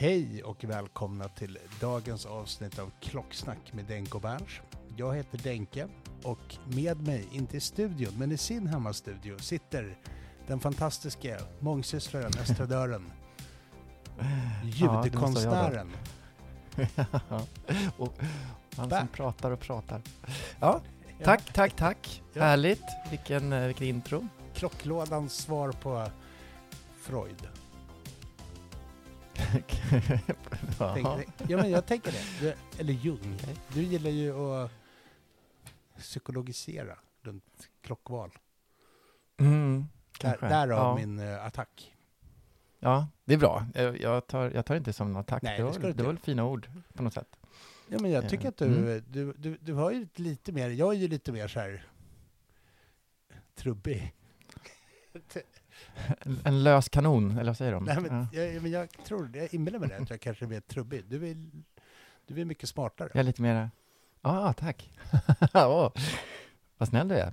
Hej och välkomna till dagens avsnitt av Klocksnack med Denke och Berns. Jag heter Denke och med mig, inte i studion, men i sin hemmastudio sitter den fantastiska mångsysslaren, estradören, ljudkonstnären. och han som pratar och pratar. Ja, tack, tack, tack. Ja. Härligt. Vilken, eh, vilken intro. Klocklådans svar på Freud. Tänk, ja, men jag tänker det. Du, eller Jung. Du gillar ju att psykologisera runt klockval. Mm, Där, därav ja. min uh, attack. ja, det är bra. Jag, tar, jag tar inte som någon attack. Nej, det, var, det var fina ord på något sätt. Ja, men jag tycker Eh, att du, mm. du, du, du har ju lite mer, jag är ju lite mer så här trubbig. En, en lös kanon, eller vad säger de? Nej, men, ja. jag, men jag tror, jag inbillar mig det, att jag kanske är mer trubbig. Du är, du är mycket smartare. Jag är lite mer... Ja, ah, tack. oh, vad snäll du är.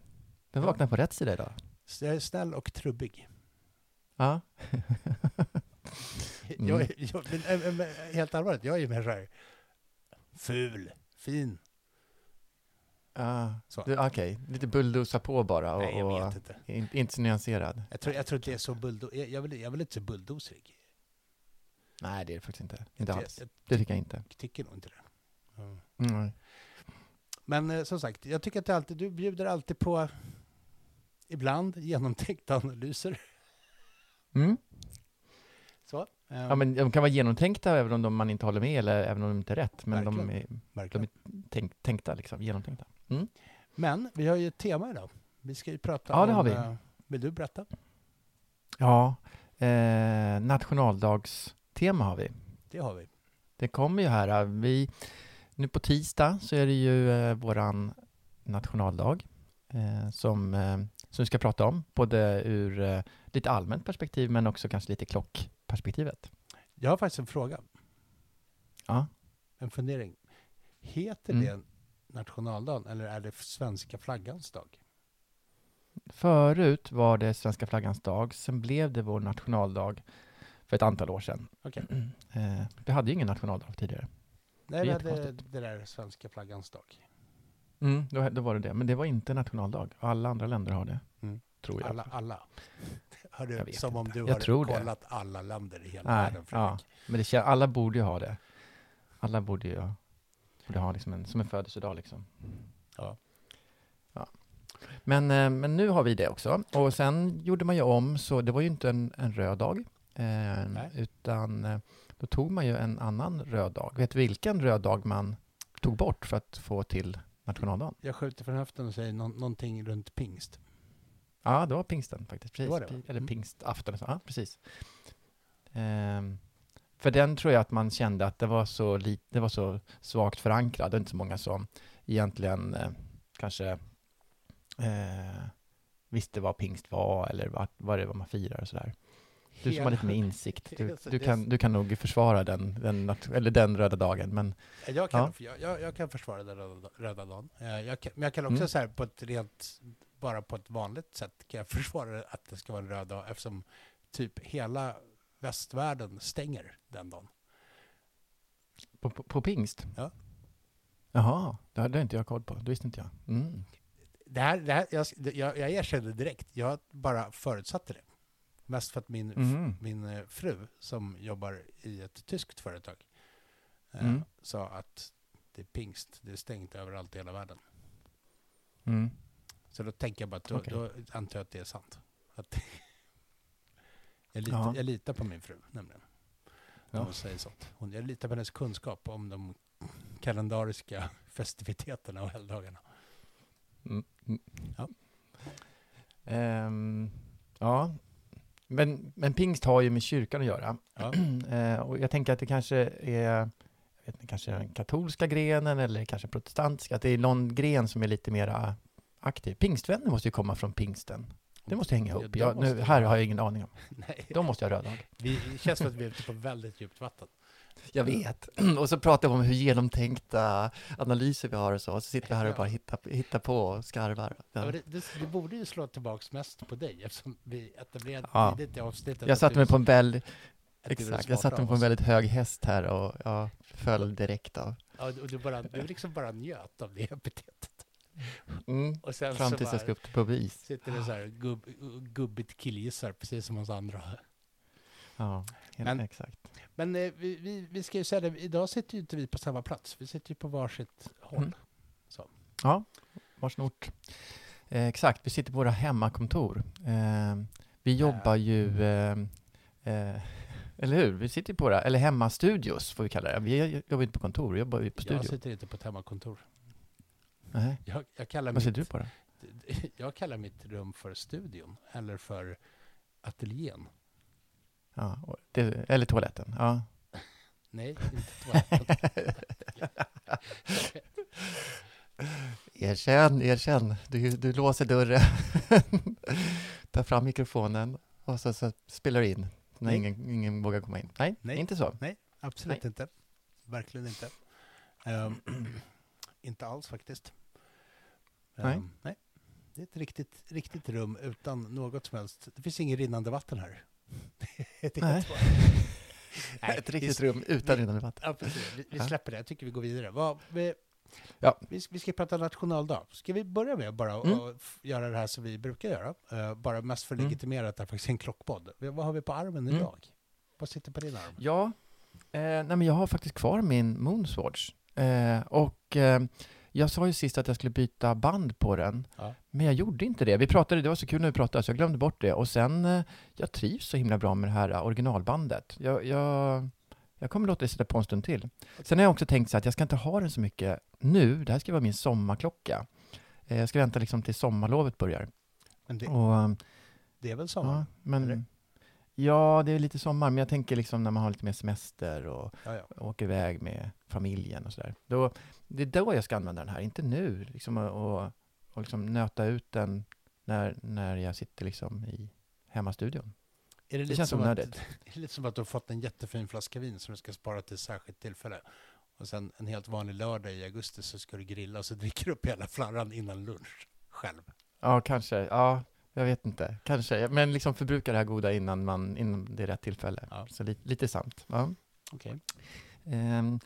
Du Ja. vaknar på rätt sida idag. Så jag är snäll och trubbig. Ja. Mm. Jag, jag, men, men, helt allvarligt, jag är ju mer så här ful, fin. Du, Okej, lite bulldoza på bara och, Nej, jag vet inte. in, inte så nyanserad. Jag tror, jag tror inte det är så bulldo... Jag, jag, vill, jag vill inte se bulldozrig. Nej, det är det faktiskt inte. Inte Jag, alls. jag Det tycker jag inte. tycker nog inte det. Ja. Mm. Men eh, som sagt, jag tycker att det alltid, du bjuder alltid på ibland genomtänkta analyser. Mm. Så. eh, Ja, men de kan vara genomtänkta även om de, man inte håller med eller även om de inte är rätt. Men de är, de är tänk, tänkta, liksom, genomtänkta. Mm. Men vi har ju ett tema idag. Vi ska ju prata Ja, det om... har vi. eh, Vill du berätta? Ja, eh, nationaldagstema har vi. Det har vi. Det kommer ju här. Vi, nu på tisdag så är det ju eh, våran nationaldag eh, som, eh, som vi ska prata om. Både ur eh, lite allmänt perspektiv men också kanske lite klockperspektivet. Jag har faktiskt en fråga. Ja. En fundering. Heter Mm. det nationaldagen eller är det svenska flaggans dag? Förut var det svenska flaggans dag, sen blev det vår nationaldag för ett antal år sedan. Okej. Eh, vi hade ju ingen nationaldag tidigare. Nej, Det är jättekonstigt. det där svenska flaggans dag. Mm, då, då var det det, men det var inte nationaldag. Alla andra länder har det, Mm. tror jag. Alla, alla. Jag du, som om inte. du Jag har tror det. kollat alla länder i hela Nej, världen. ja. Men det, alla borde ju ha det. Alla borde ju borde ha liksom en, som en födelsedag liksom. Ja. ja. Men, eh, men nu har vi det också. Och sen gjorde man ju om, så det var ju inte en, en röd dag. Eh, utan eh, då tog man ju en annan röd dag. Vet du vilken röd dag man tog bort för att få till nationaldagen? Jag skjuter från höften och säger nå- någonting runt pingst. Ja, det var pingsten faktiskt. Precis. Det var det, Eller Mm. pingstafton. Ja, precis. Ehm, för den tror jag att man kände att det var så, lit, det var så svagt förankrad. Det är inte så många som egentligen eh, kanske eh, visste vad pingst var eller vad, vad det var man firar och sådär. Du som har lite mer insikt, du, Alltså, du, kan, du kan nog försvara den, den, eller den röda dagen. Men Jag kan, Ja. jag, jag, jag kan försvara den röda, röda dagen. Eh, Jag kan, men jag kan också Mm. så här på ett rent, bara på ett vanligt sätt kan jag försvara att det ska vara en röd dag eftersom typ hela västvärlden stänger den dagen. på, på, på pingst? Ja. Jaha, det hade inte jag koll på. Det visste inte jag. Mm. Det här, det här, jag, jag, jag erkänner direkt, jag bara förutsatte det. Mest för att min, Mhm. min eh, fru som jobbar i ett tyskt företag eh, Mm. sa att det är pingst, det är stängt överallt i hela världen. Mm. Så då tänker jag bara att då, Okej. då antar jag att det är sant. Att jag, litar, Ja. jag litar på min fru nämligen. När hon säger sånt. Hon, jag litar på hennes kunskap om de kalendariska festiviteterna och helgdagarna. Mm. Mm. Ja. Ehm, ja. Men, men pingst har ju med kyrkan att göra. Ja. Eh, och jag tänker att det kanske är vet inte, kanske den katolska grenen eller kanske protestantiska, att det är någon gren som är lite mera aktiv. Pingstvänner måste ju komma från pingsten. Det måste hänga Ja, ihop. de Jag, nu, här har jag ingen aning om. Nej, De måste jag ha röd dag. vi, det känns som att vi är ute på väldigt djupt vatten. Jag vet. Och så pratar vi om hur genomtänkta analyser vi har och så. Och så sitter vi här och bara hittar, hittar på och skarvar. Ja. Ja. Det, det, det borde ju slå tillbaks mest på dig eftersom vi etablerade Ja. tidigt i avsnittet. Jag satte mig på en väldigt, exakt, jag satte mig på en väldigt hög häst här och jag föll direkt av. Ja, och du, bara, du liksom bara njöt av det epitetet. Mm. Och sen Fram tills jag ska upp till bevis. sitter det så här gubb, gubbigt killgissar precis som oss andra. Ja, helt Men- exakt. Men eh, vi, vi, vi ska ju säga det, idag sitter ju inte vi på samma plats. Vi sitter ju på varsitt håll. Mm. Så. Ja, varsin ort. Eh, exakt, vi sitter på våra hemmakontor. Eh, vi jobbar ju, eh, eh, eller hur? Vi sitter på våra, eller hemmastudios får vi kalla det. Vi jobbar inte på kontor, vi jobbar ju på Jag studio. sitter inte på ett hemmakontor. Nej. Jag, jag, kallar Vad sitter mitt, du på då? jag kallar mitt rum för studion eller för ateljén. Ja, det, eller toaletten. Ja. Nej, inte toaletten. Erkänn, erkänn. Du, du låser dörren, tar fram mikrofonen och så, så spelar du in när Nej. ingen, ingen vågar komma in. Nej, Nej. inte så. Nej, absolut Nej. inte. Verkligen inte. Ehm, inte alls faktiskt. Nej. Ehm, nej. Det är ett riktigt, riktigt rum utan något som helst. Det finns inget rinnande vatten här. det är Nej. Nej, Ett vi- riktigt rum utan vi- rinnande vatten. Ja, precis. Vi, vi släpper det. Jag tycker vi går vidare. Vad, vi, Ja. vi, vi ska prata nationaldag. Ska vi börja med bara Mm. f- göra det här som vi brukar göra? Eh, bara mest för att Mm. legitimera att det här faktiskt är en klockpodd. Vi- Vad har vi på armen Mm. idag? Vad sitter på din arm? Ja, eh, nej men jag har faktiskt kvar min Moonswatch. Eh, och eh, jag sa ju sist att jag skulle byta band på den, Ja. men jag gjorde inte det. Vi pratade, det var så kul när vi pratade, så jag glömde bort det. Och sen, eh, jag trivs så himla bra med det här eh, originalbandet. Jag, jag, jag kommer låta det sitta på en stund till. Sen har jag också tänkt så att jag ska inte ha den så mycket nu. Det här ska vara min sommarklocka. Eh, jag ska vänta liksom till sommarlovet börjar. Men det, Och, det är väl sommar? ja, men, ja, det är lite sommar, men jag tänker liksom när man har lite mer semester och Ja, ja. åker iväg med familjen och sådär. Då, det är då jag ska använda den här, inte nu. Liksom, och, och liksom nöta ut den när, när jag sitter liksom i hemmastudion. Är det, lite känns som att, onödigt. är det lite som att du har fått en jättefin flaska vin som du ska spara till ett särskilt tillfälle. Och sen en helt vanlig lördag i augusti så ska du grilla och så dricker du upp hela flarran innan lunch själv. Ja, kanske. Ja, jag vet inte. Kanske. Men liksom förbruka det här goda innan, man, innan det är rätt tillfälle. Ja. Så lite, lite sant. Ja. Okej. Ehm,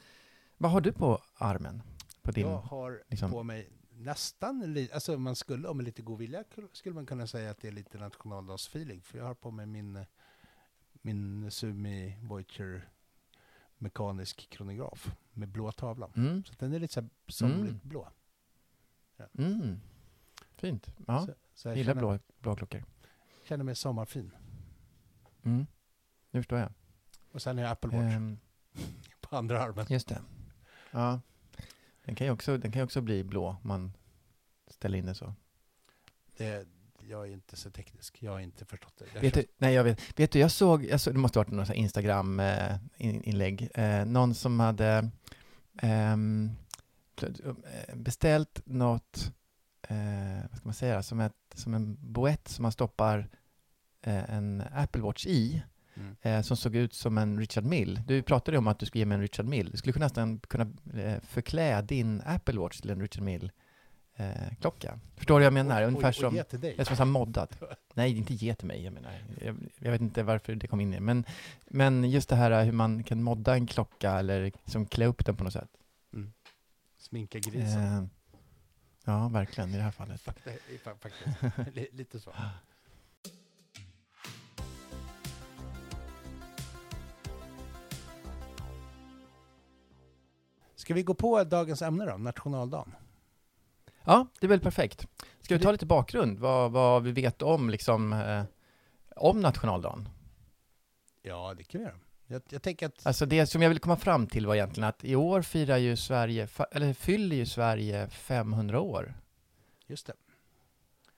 vad har du på armen? På din, Jag har liksom- på mig nästan, li- alltså man skulle, om lite god vilja kul- skulle man kunna säga att det är lite nationaldagsfeeling. För jag har på mig min, min Sumi Voyager mekanisk kronograf med blå tavlan. Mm, Så den är lite så här Mm. blå. mm. Fint. Ja, Så, så jag gillar känner, blå, blå klockor. känner mig sommarfin. Mm. Nu förstår jag. Och sen har jag Apple Watch Ehm, på andra armen. Just det. Ja. Den kan ju också, den kan också bli blå om man ställer in det så. Det, jag är inte så teknisk. Jag har inte förstått det. Jag Vet du, nej, jag vet, vet du, jag såg, jag såg det måste ha varit någon Instagram-inlägg, eh, någon som hade ehm, eh, beställt något, eh, vad ska man säga, som, ett, som en boett som man stoppar eh, en Apple Watch i, Mm. eh, som såg ut som en Richard Mill. Du pratade om att du skulle ge mig en Richard Mill. Du skulle kunna nästan kunna eh, förklä din Apple Watch till en Richard Mill eh, klocka. Förstår du vad jag menar? Och- Ungefär och, och som... ge till dig. Det är som så moddat. Nej, inte ge till mig. Jag, menar, jag, jag vet inte varför det kom in i men, men just det här hur man kan modda en klocka eller liksom klä upp den på något sätt. Mm. Sminka grisen. Eh, ja, verkligen i det här fallet. Fakta, fa- faktiskt. Li- Lite så. Ska vi gå på dagens ämne då, nationaldagen? Ja, det är väl perfekt. Ska vi ta lite bakgrund? Vad, vad vi vet om, liksom, eh, om nationaldagen? Ja, det kan vi göra. Jag, jag tänker att... Alltså det som jag ville komma fram till var egentligen att i år firar ju Sverige, eller fyller ju Sverige 500 år. Just det.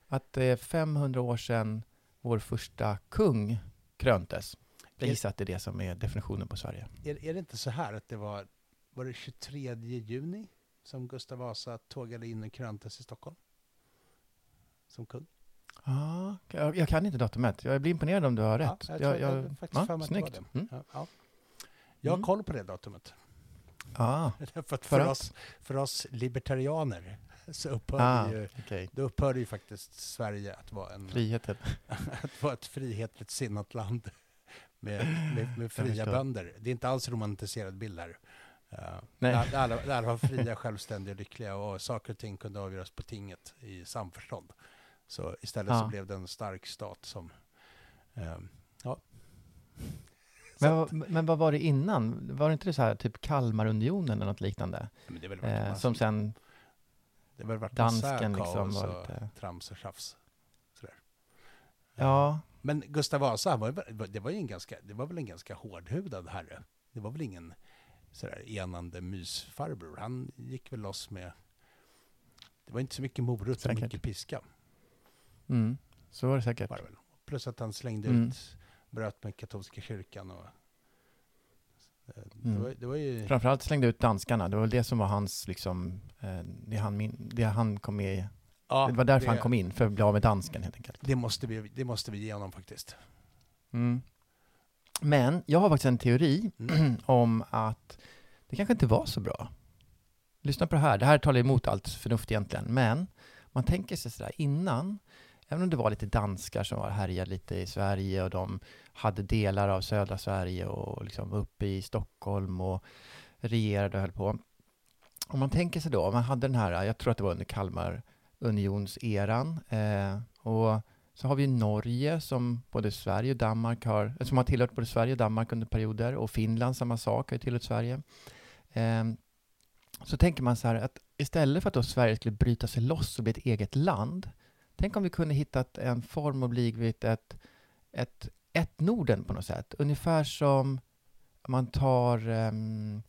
Att det är 500 år sedan vår första kung kröntes. Jag Är- gissar att det är det som är definitionen på Sverige. Är, är det inte så här att det var, var det 23 juni som Gustav Vasa tågade in och kröntes i Stockholm? Som kung? Ja, jag, jag kan inte datumet. Jag blir imponerad om du har Ja, rätt. jag tror- jag har faktiskt för ja, var snyggt. det. Mm. Ja, ja. Jag har Mm. koll på det datumet. Ah, För för, att? oss, för oss libertarianer så upphör ah ju, okej. då upphörde ju faktiskt Sverige att vara, en, Friheten. att vara ett frihetligt sinnat land med, med, med fria bönder. Det är inte alls romantiserad bild här. Nej. där, alla, där var fria, självständiga, lyckliga och saker och ting kunde avgöras på tinget i samförstånd. Så istället så Ja. blev det en stark stat som... ehm, ja. Men, Så men vad var det innan? Var det inte det så här, typ Kalmarunionen eller något liknande? Eh, som sen det har väl varit dansken massa liksom kaos var och lite... trams och tjafs. Sådär. Ja, Men Gustav Vasa, var, det var ju en ganska, det var väl en ganska hårdhudad herre. Det var väl ingen sådär enande mysfarbror. Han gick väl loss med, det var inte så mycket morot Säkert. mycket piska. mm, så var det säkert. Var det väl. Plus att han slängde Mm. ut, bröt med katolska kyrkan och eh, det, Mm. var, det var ju... Framförallt slängde ut danskarna. Det var väl det som var hans, liksom, eh, det, han min, det han kom med i. Ja, det var därför det, han kom in, för att bli av med dansken helt enkelt. Det måste vi, det måste vi ge honom faktiskt. Mm. Men jag har faktiskt en teori Mm. om att det kanske inte var så bra. Lyssna på det här. Det här talar emot allt förnuft egentligen. Men man tänker sig sådär innan, även om det var lite danskar som var härjade lite i Sverige och de hade delar av södra Sverige och liksom uppe i Stockholm och regerade och höll på. Om man tänker sig då, man hade den här, jag tror att det var under Kalmarunionseran, eh, och så har vi Norge som både Sverige och Danmark har, eh, som har tillhört både Sverige och Danmark under perioder och Finland samma sak, har ju tillhört Sverige. Eh, så tänker man så här att istället för att då Sverige skulle bryta sig loss och bli ett eget land, tänk om vi kunde hittat en form och blivit ett, ett, ett Norden på något sätt. Ungefär som man tar ehm,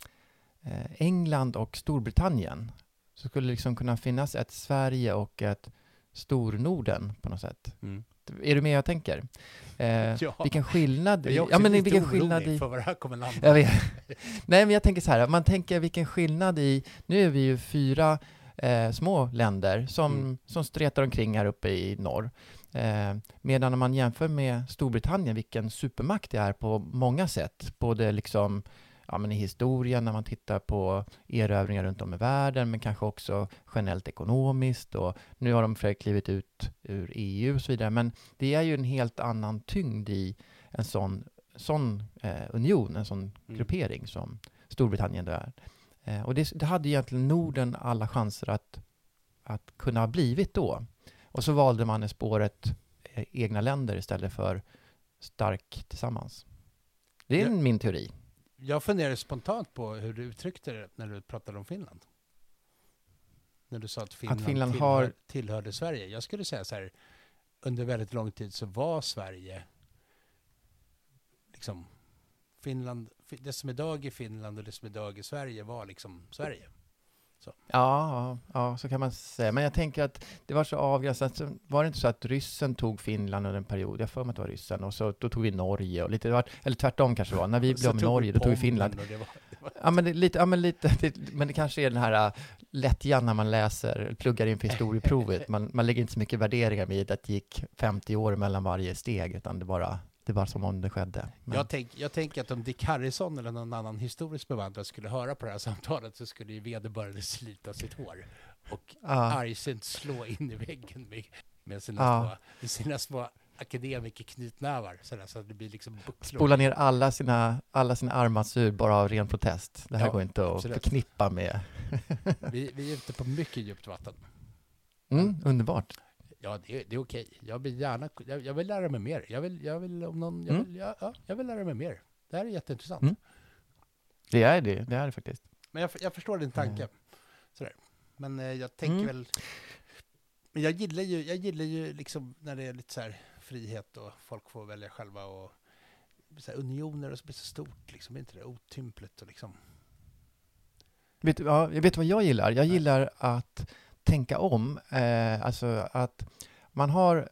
eh, England och Storbritannien. Så skulle det liksom kunna finnas ett Sverige och ett Stornorden på något sätt. Mm. Är du med jag tänker? Eh, Ja. Vilken skillnad... Jag är ja, men vilken skillnad i... för vad det här kommer landa. Jag vet. Nej, men jag tänker så här, man tänker vilken skillnad i... Nu är vi ju fyra eh, små länder som, Mm. som stretar omkring här uppe i norr. Eh, medan om man jämför med Storbritannien, vilken supermakt det är på många sätt, både liksom ja, men i historien när man tittar på erövringar runt om i världen, men kanske också generellt ekonomiskt och nu har de för klivit ut ur EU och så vidare. Men det är ju en helt annan tyngd i en sån, sån eh, union, en sån Mm. gruppering som Storbritannien är. Eh, och det, det hade egentligen Norden alla chanser att, att kunna ha blivit då. Och så valde man i spåret eh, egna länder istället för stark tillsammans. Det är Ja. min teori. Jag funderar spontant på hur du uttryckte det när du pratade om Finland. När du sa att Finland, Finland tillhör, har- tillhörde Sverige. Jag skulle säga så här, under väldigt lång tid så var Sverige liksom Finland, det som idag är Finland och det som idag är Sverige var liksom Sverige. Ja, ja, ja, så kan man säga. Men jag tänker att det var så avgränsat. Så var det inte så att ryssen tog Finland under en period? Jag för mig att det var ryssen. Och så då tog vi Norge och lite, var- eller tvärtom kanske det var. När vi Så blev av med Norge, då tog vi Finland. Pommern och det var- det var- Ja, men det, lite, ja, men lite, det, men det kanske är den här äh, lättjan när man läser, pluggar inför historieprovet. Man, man lägger inte så mycket värderingar vid att det gick 50 år mellan varje steg, utan det bara, det var som om det skedde. Men, Jag, tänk, jag tänker att om Dick Harrison eller någon annan historisk bevandrad skulle höra på det här samtalet så skulle ju vederbörande slita sitt hår och ja, argsint slå in i väggen med, med, sina, Ja. små, med sina små akademikerknytnävar sådär, så att det blir liksom bucklor. spola ner alla sina, alla sina armbandsur bara av ren protest. Det här Ja, går inte att absolut. förknippa med... Vi, vi är ute på mycket djupt vatten. Mm, underbart. Ja, det, är- det är okej. Jag vill gärna, jag, jag vill lära mig mer. Jag vill, jag vill, om någon, jag Mm. vill, ja, ja, jag vill lära mig mer. Det här är jätteintressant. Mm. Det är det, det är det faktiskt. Men jag, jag förstår din tanke. Sådär. Men eh, jag tänker Mm. väl... Men jag gillar ju, jag gillar ju liksom när det är lite så här frihet och folk får välja själva och så här unioner och så blir det så stort liksom. Är inte det otympligt och liksom... Vet, ja, jag vet vad jag gillar? Jag gillar att tänka om. Eh, alltså att man har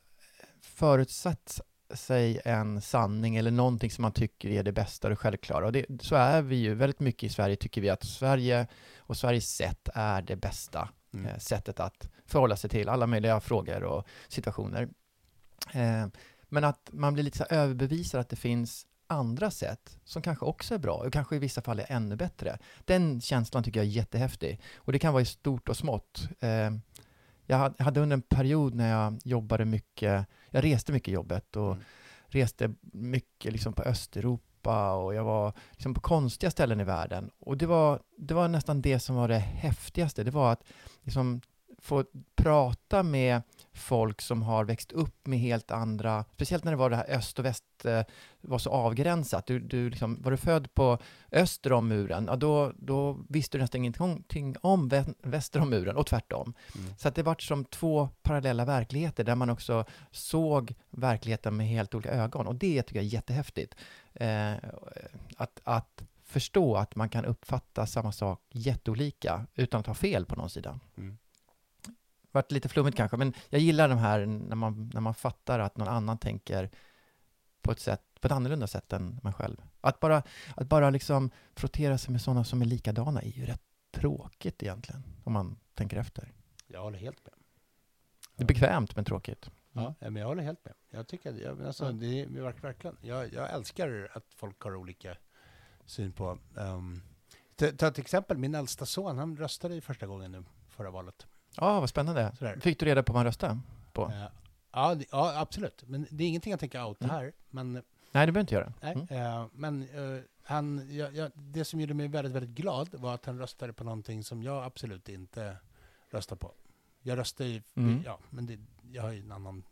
förutsatt sig en sanning eller någonting som man tycker är det bästa och det självklara. Och det, så är vi ju väldigt mycket i Sverige, tycker vi att Sverige och Sveriges sätt är det bästa Mm. eh, sättet att förhålla sig till alla möjliga frågor och situationer. Eh, men att man blir lite så överbevisad att det finns andra sätt som kanske också är bra och kanske i vissa fall är ännu bättre. Den känslan tycker jag är jättehäftig. Och det kan vara i stort och smått. Eh, jag had- hade under en period när jag jobbade mycket, jag reste mycket i jobbet och Mm. reste mycket liksom på Östeuropa och jag var liksom på konstiga ställen i världen. Och det var, det var nästan det som var det häftigaste. Det var att liksom få prata med folk som har växt upp med helt andra, speciellt när det var det här öst och väst eh, var så avgränsat. Du, du liksom, var du född på öster om muren, ja, då, då visste du nästan ingenting om vä- väster om muren och tvärtom. Mm. Så att det var som två parallella verkligheter där man också såg verkligheten med helt olika ögon. Och det tycker jag är jättehäftigt. Eh, att, att förstå att man kan uppfatta samma sak jätteolika utan att ha fel på någon sida. Mm. Vart lite flummigt kanske, men jag gillar de här när man, när man fattar att någon annan tänker på ett, sätt, på ett annorlunda sätt än man själv. Att bara, att bara liksom frottera sig med sådana som är likadana är ju rätt tråkigt egentligen, om man tänker efter. Jag håller helt med. Det är bekvämt men tråkigt. Ja, men jag håller helt med. Jag tycker jag, alltså, Ja. det är verk- verkligen, jag, jag älskar att folk har olika syn på... Um, ta, ta ett exempel, min äldsta son, han röstade i första gången nu, förra valet. Ja, vad spännande. Sådär. Fick du reda på vad man röstade på? Ja, det, ja, absolut. Men det är ingenting jag tänker outa Mm. här. Men, Nej, det behöver inte göra. nej, Mm. eh, men eh, han, jag, jag, det som gjorde mig väldigt, väldigt glad var att han röstade på någonting som jag absolut inte röstar på. Jag röstar ju, Mm. ja, men det, jag har ju en annan,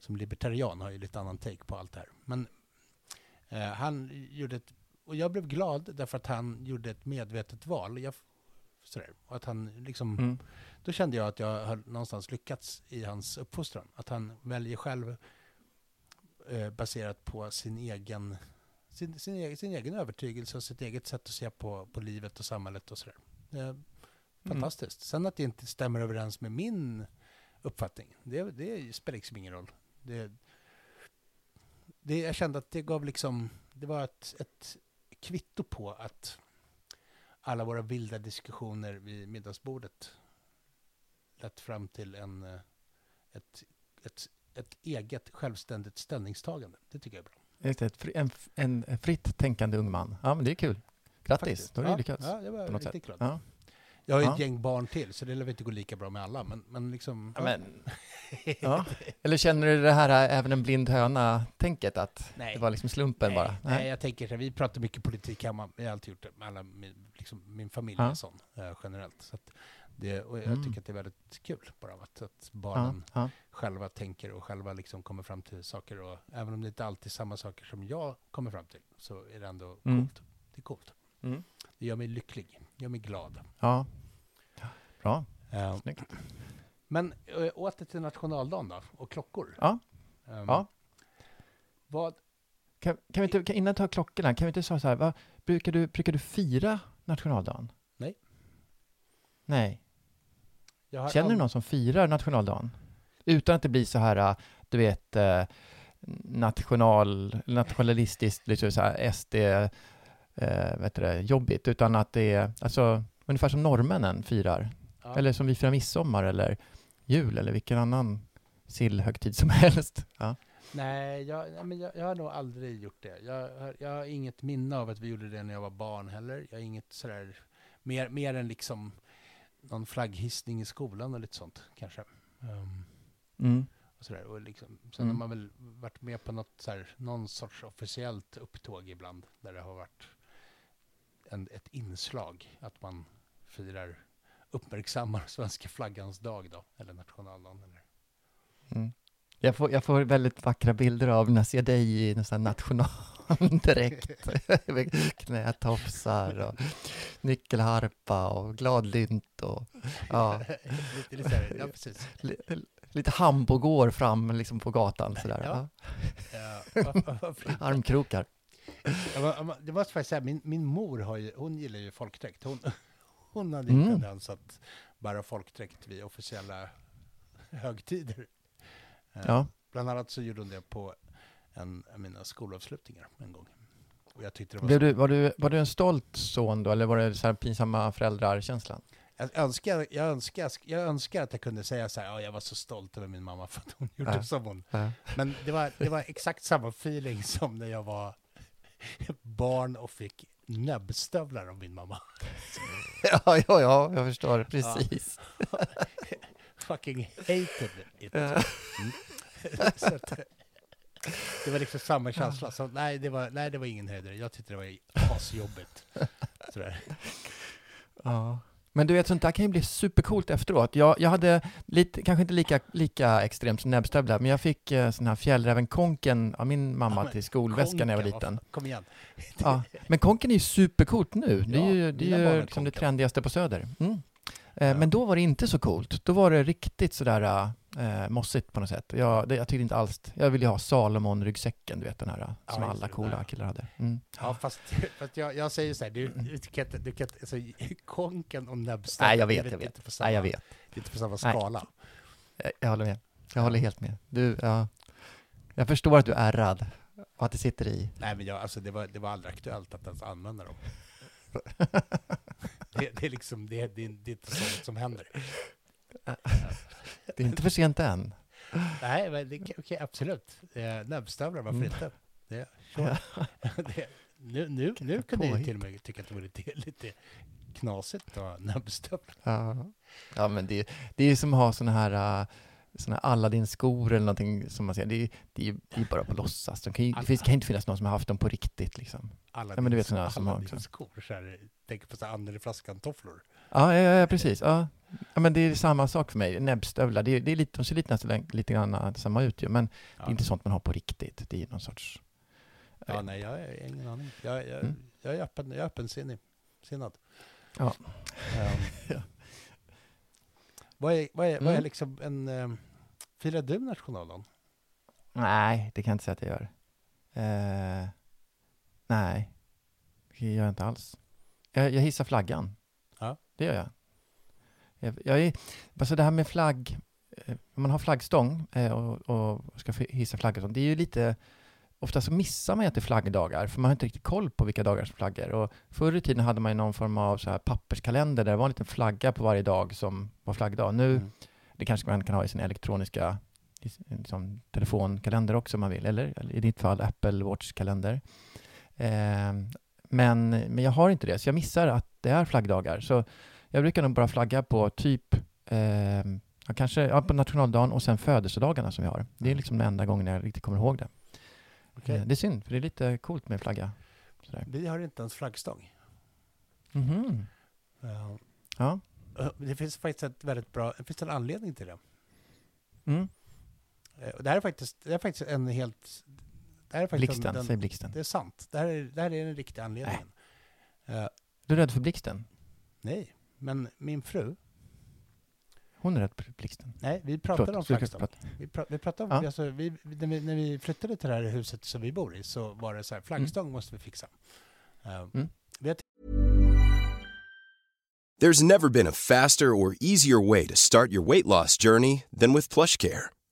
som libertarian har jag ju lite annan take på allt det här. Men eh, han gjorde ett, och jag blev glad därför att han gjorde ett medvetet val. Jag, sådär, och att han liksom, Mm. Då kände jag att jag har någonstans lyckats i hans uppfostran. Att han väljer själv eh, baserat på sin egen, sin, sin, egen, sin egen övertygelse och sitt eget sätt att se på, på livet och samhället och sådär. Eh, fantastiskt. Sen att det inte stämmer överens med min uppfattning, det, det spelar liksom ingen roll. Det, det, jag kände att det gav liksom, det var ett, ett kvitto på att alla våra vilda diskussioner vid middagsbordet lett fram till en, eh, ett, ett, ett eget självständigt ställningstagande. Det tycker jag är bra. Just det, en, en fritt tänkande ung man. Ja, men det är kul. Grattis, Faktiskt. då har du ja, lyckats. Ja, det var på något riktigt sätt. glad. Ja. Jag har Ja. ett gäng barn till, så det lär väl inte gå lika bra med alla. Men, men liksom... Ja, men, ja. Eller känner du det här äh, även en blind höna-tänket? Att Nej. det var liksom slumpen nej, bara? Nej. jag tänker så vi pratar mycket politik hemma. Vi har alltid gjort det med alla, min, liksom, min familj Ja. är sån eh, generellt. Så att det, och jag Mm. tycker att det är väldigt kul bara att, att ja, barnen ja. själva tänker och själva liksom kommer fram till saker. Och även om det inte alltid är samma saker som jag kommer fram till så är det ändå Mm. coolt. Det är coolt. Mm. Det gör mig lycklig. Det gör mig glad. ja. Bra, Eh, snyggt. men äh, åter till nationaldagen då, och klockor. Ja. Ehm, Ja. Vad, Kan, kan vi inte, kan, innan vi tar klockorna, kan vi inte säga så här, vad, brukar, du, brukar du fira nationaldagen? Nej. Känner du någon som firar nationaldagen? Utan att det blir så här, äh, du vet, eh, national, nationalistiskt, liksom så här SD, eh, vet du det, jobbigt, utan att det är, alltså, ungefär som norrmännen firar. Ja. Eller som vi firar midsommar eller jul eller vilken annan sillhögtid som helst. Ja. Nej, jag, men jag, jag har nog aldrig gjort det. Jag, jag har inget minne av att vi gjorde det när jag var barn heller. Jag har inget sådär, mer, mer än liksom någon flagghissning i skolan och lite sånt kanske. Ehm, Mm. och sådär. Och liksom, sen Mm. har man väl varit med på något sådär, någon sorts officiellt upptåg ibland, där det har varit en, ett inslag att man firar, uppmärksammar svenska flaggans dag då, eller nationaldagen. Eller. Mm. Jag, får, jag får väldigt vackra bilder av när jag ser dig i här nationaldräkt. Med Knätofsar och nyckelharpa och gladlynt och ja, lite, lite ja precis. li, lite hambogår fram liksom på gatan sådär. Ja. Ja. Armkrokar. Det måste faktiskt säga, min, min mor har ju, hon gillar ju folkdräkt. Hon, hon hade ju Mm. tendens att bära folkdräkt vid officiella högtider. Eh, Ja. Bland annat så gjorde hon det på en av mina skolavslutningar en gång. Och jag tyckte det var Blev så, du, var, du, var du en stolt son då, eller var det så här pinsamma föräldrar-känslan? jag, önskar, jag, önskar, jag önskar att jag kunde säga så här, ja, jag var så stolt över min mamma för att hon gjorde Ja. som hon. Ja. Men det var, det var exakt samma feeling som när jag var barn och fick näbbstövlar av min mamma. ja, ja, ja, jag förstår, precis. Fucking hated it. Ja. Mm. att, det var liksom samma känsla. Så nej, det var, nej, det var ingen höjdare. Jag tyckte det var asjobbigt. Sådär. Ja. Men du vet, sånt där kan ju bli supercoolt efteråt. Jag, jag hade lite, kanske inte lika, lika extremt som näbbstövlar, men jag fick eh, sån här fjällräven-konken av min mamma Ja, till skolväskan när jag var liten. fan, Kom igen. Ja. Men konken är ju supercoolt nu. Det är Ja, ju, det mina är ju liksom det trendigaste på Söder. Mm. Eh, Ja. Men då var det inte så coolt. Då var det riktigt sådär eh, mossigt på något sätt. Jag, det, jag tyckte inte alls... Jag ville ju ha Salomon-ryggsäcken, du vet den här Ja, som alla det, coola där. killar hade. Mm. Ja, fast, fast jag, jag säger så här, du, du kan inte, du kan inte, alltså, konken och näbbstövlar, Nej, jag det är vet, jag vet. samma, Nej, jag vet. Lite på samma Nej. skala. Jag, jag håller med. Jag håller helt med. Du, ja. Jag förstår att du är ärrad och att det sitter i. Nej, men jag, alltså, det, var, det var aldrig aktuellt att ens använda dem. Det, det är liksom, det, det, det är inte sånt som händer. Det är inte för sent än. Nej, men det, okej, absolut. Eh, näbbstövlar, varför Mm. inte? Det, sure. det, nu, nu, nu kunde jag till och med tycka att det var lite, knasigt att ha näbbstövlar. Ja, ja men det, det är som att ha såna här, uh, såna Aladdin-skor eller någonting som man säger. Det det är det är bara på låtsas. De kan ju, det finns, kan inte finnas någon som har haft dem på riktigt liksom. Alla Ja, men du vet här som har också. skor. Så här, tänk på så här Andra flaskan-tofflor. Ja, ja, ja precis. Ja. ja, men det är samma sak för mig. Näbbstövlar, det är, det är lite, de ser lite, nästan lite grann samma ut ju, men det Ja. är inte sånt man har på riktigt. Det är någon sorts... Ja, nej, jag har ingen aning. Jag, jag, Mm. jag är öppen, jag är öppensinnig. Sinnad. Ja. Ja. Vad är, vad är, vad är Mm. liksom en... Um, firar du nationaldagen? Nej, det kan jag inte säga att jag gör. Eh, nej, det gör jag inte alls. Jag, jag hissar flaggan. Ja. Det gör jag. Jag, jag är, alltså det här med flagg, eh, om man har flaggstång eh, och, och ska hissa sånt, det är ju lite, ofta så missar man att det är flaggdagar, för man har inte riktigt koll på vilka dagar som flaggor. Och förr i tiden hade man någon form av så här papperskalender där det var en liten flagga på varje dag som var flaggdag. Nu, Mm. det kanske man kan ha i sin elektroniska liksom, telefonkalender också om man vill, eller, eller i ditt fall Apple Watch-kalender. Eh, men, men jag har inte det, så jag missar att det är flaggdagar. Så jag brukar nog bara flagga på typ eh, ja, kanske ja, på nationaldagen och sen födelsedagarna som vi har. Det är liksom den enda gången jag riktigt kommer ihåg det. Okej. Eh, det är synd, för det är lite coolt med flagga. Sådär. Vi har inte ens flaggstång. Mhm. Ehm, Ja. eh, det finns faktiskt ett väldigt bra... Det finns en anledning till det. Mm. Eh, det här är faktiskt, det är faktiskt en helt... Det här är faktiskt Blixten, en, säg den, blixten. Det är sant. Det här är, det här är den riktiga anledningen. Eh, Du är rädd för blixten? nej, men min fru... Hon är rädd för blixten. Nej, vi pratade Förlåt, om ska vi flaggstång. prata? Vi, pra, vi pratade om, Ja. alltså, vi, när, vi, när vi flyttade till det här huset som vi bor i så var det så här, flaggstång måste vi fixa. Eh, Mm. vi There's never been a faster or easier way to start your weight loss journey than with PlushCare.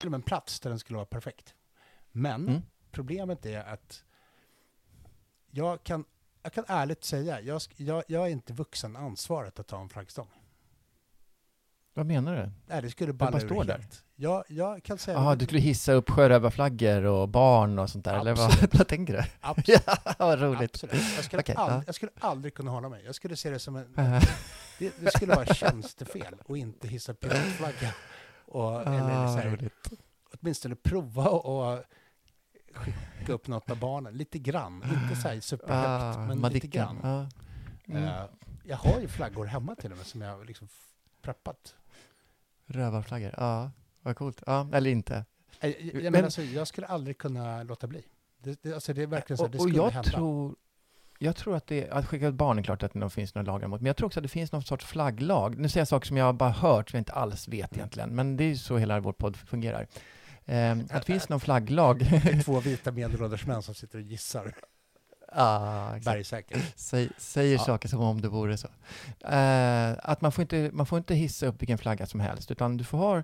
people today. Till en plats där den skulle vara perfekt. Men Mm. problemet är att jag kan, jag kan ärligt säga, jag, jag, jag är inte vuxen ansvaret att ta en flaggstång. Vad menar du? Nej, det skulle bara balla ur där? Jag, jag kan säga... Jaha, du skulle hissa upp sjörövarflaggor och barn och sånt där, eller vad, Absolut. vad tänker du? Absolut. Ja, vad roligt. Absolut. Jag skulle, Okej, aldrig, ja. jag skulle aldrig kunna hålla mig. Jag skulle se det som en... Det, det skulle vara tjänstefel att inte hissa piratflagga. Och, eller så ah, här, roligt. åtminstone prova och skicka upp något av barnen. Lite grann. Inte så här superhögt, Ah, men lite grann. Mm. Eh, jag har ju flaggor hemma till och med som jag har liksom preppat. Rövarflaggor, ja. Vad coolt. Ja, eller inte. Eh, Jag, jag, Men- menar, alltså, jag skulle aldrig kunna låta bli. Det, det, alltså, det är verkligen så att det och, och skulle jag hända. tror, jag tror att det, att skicka ut barn är klart att det finns några lagar mot, men jag tror också att det finns någon sorts flagglag. Nu säger jag saker som jag bara hört, som jag inte alls vet egentligen, men det är ju så hela vår podd fungerar. Eh, att det finns någon flagglag. Två vita medelålders män som sitter och gissar ah, exakt. bergsäkert. Säg, säger Ja. saker som om det vore så. Eh, att man får, inte, man får inte hissa upp vilken flagga som helst, utan du får ha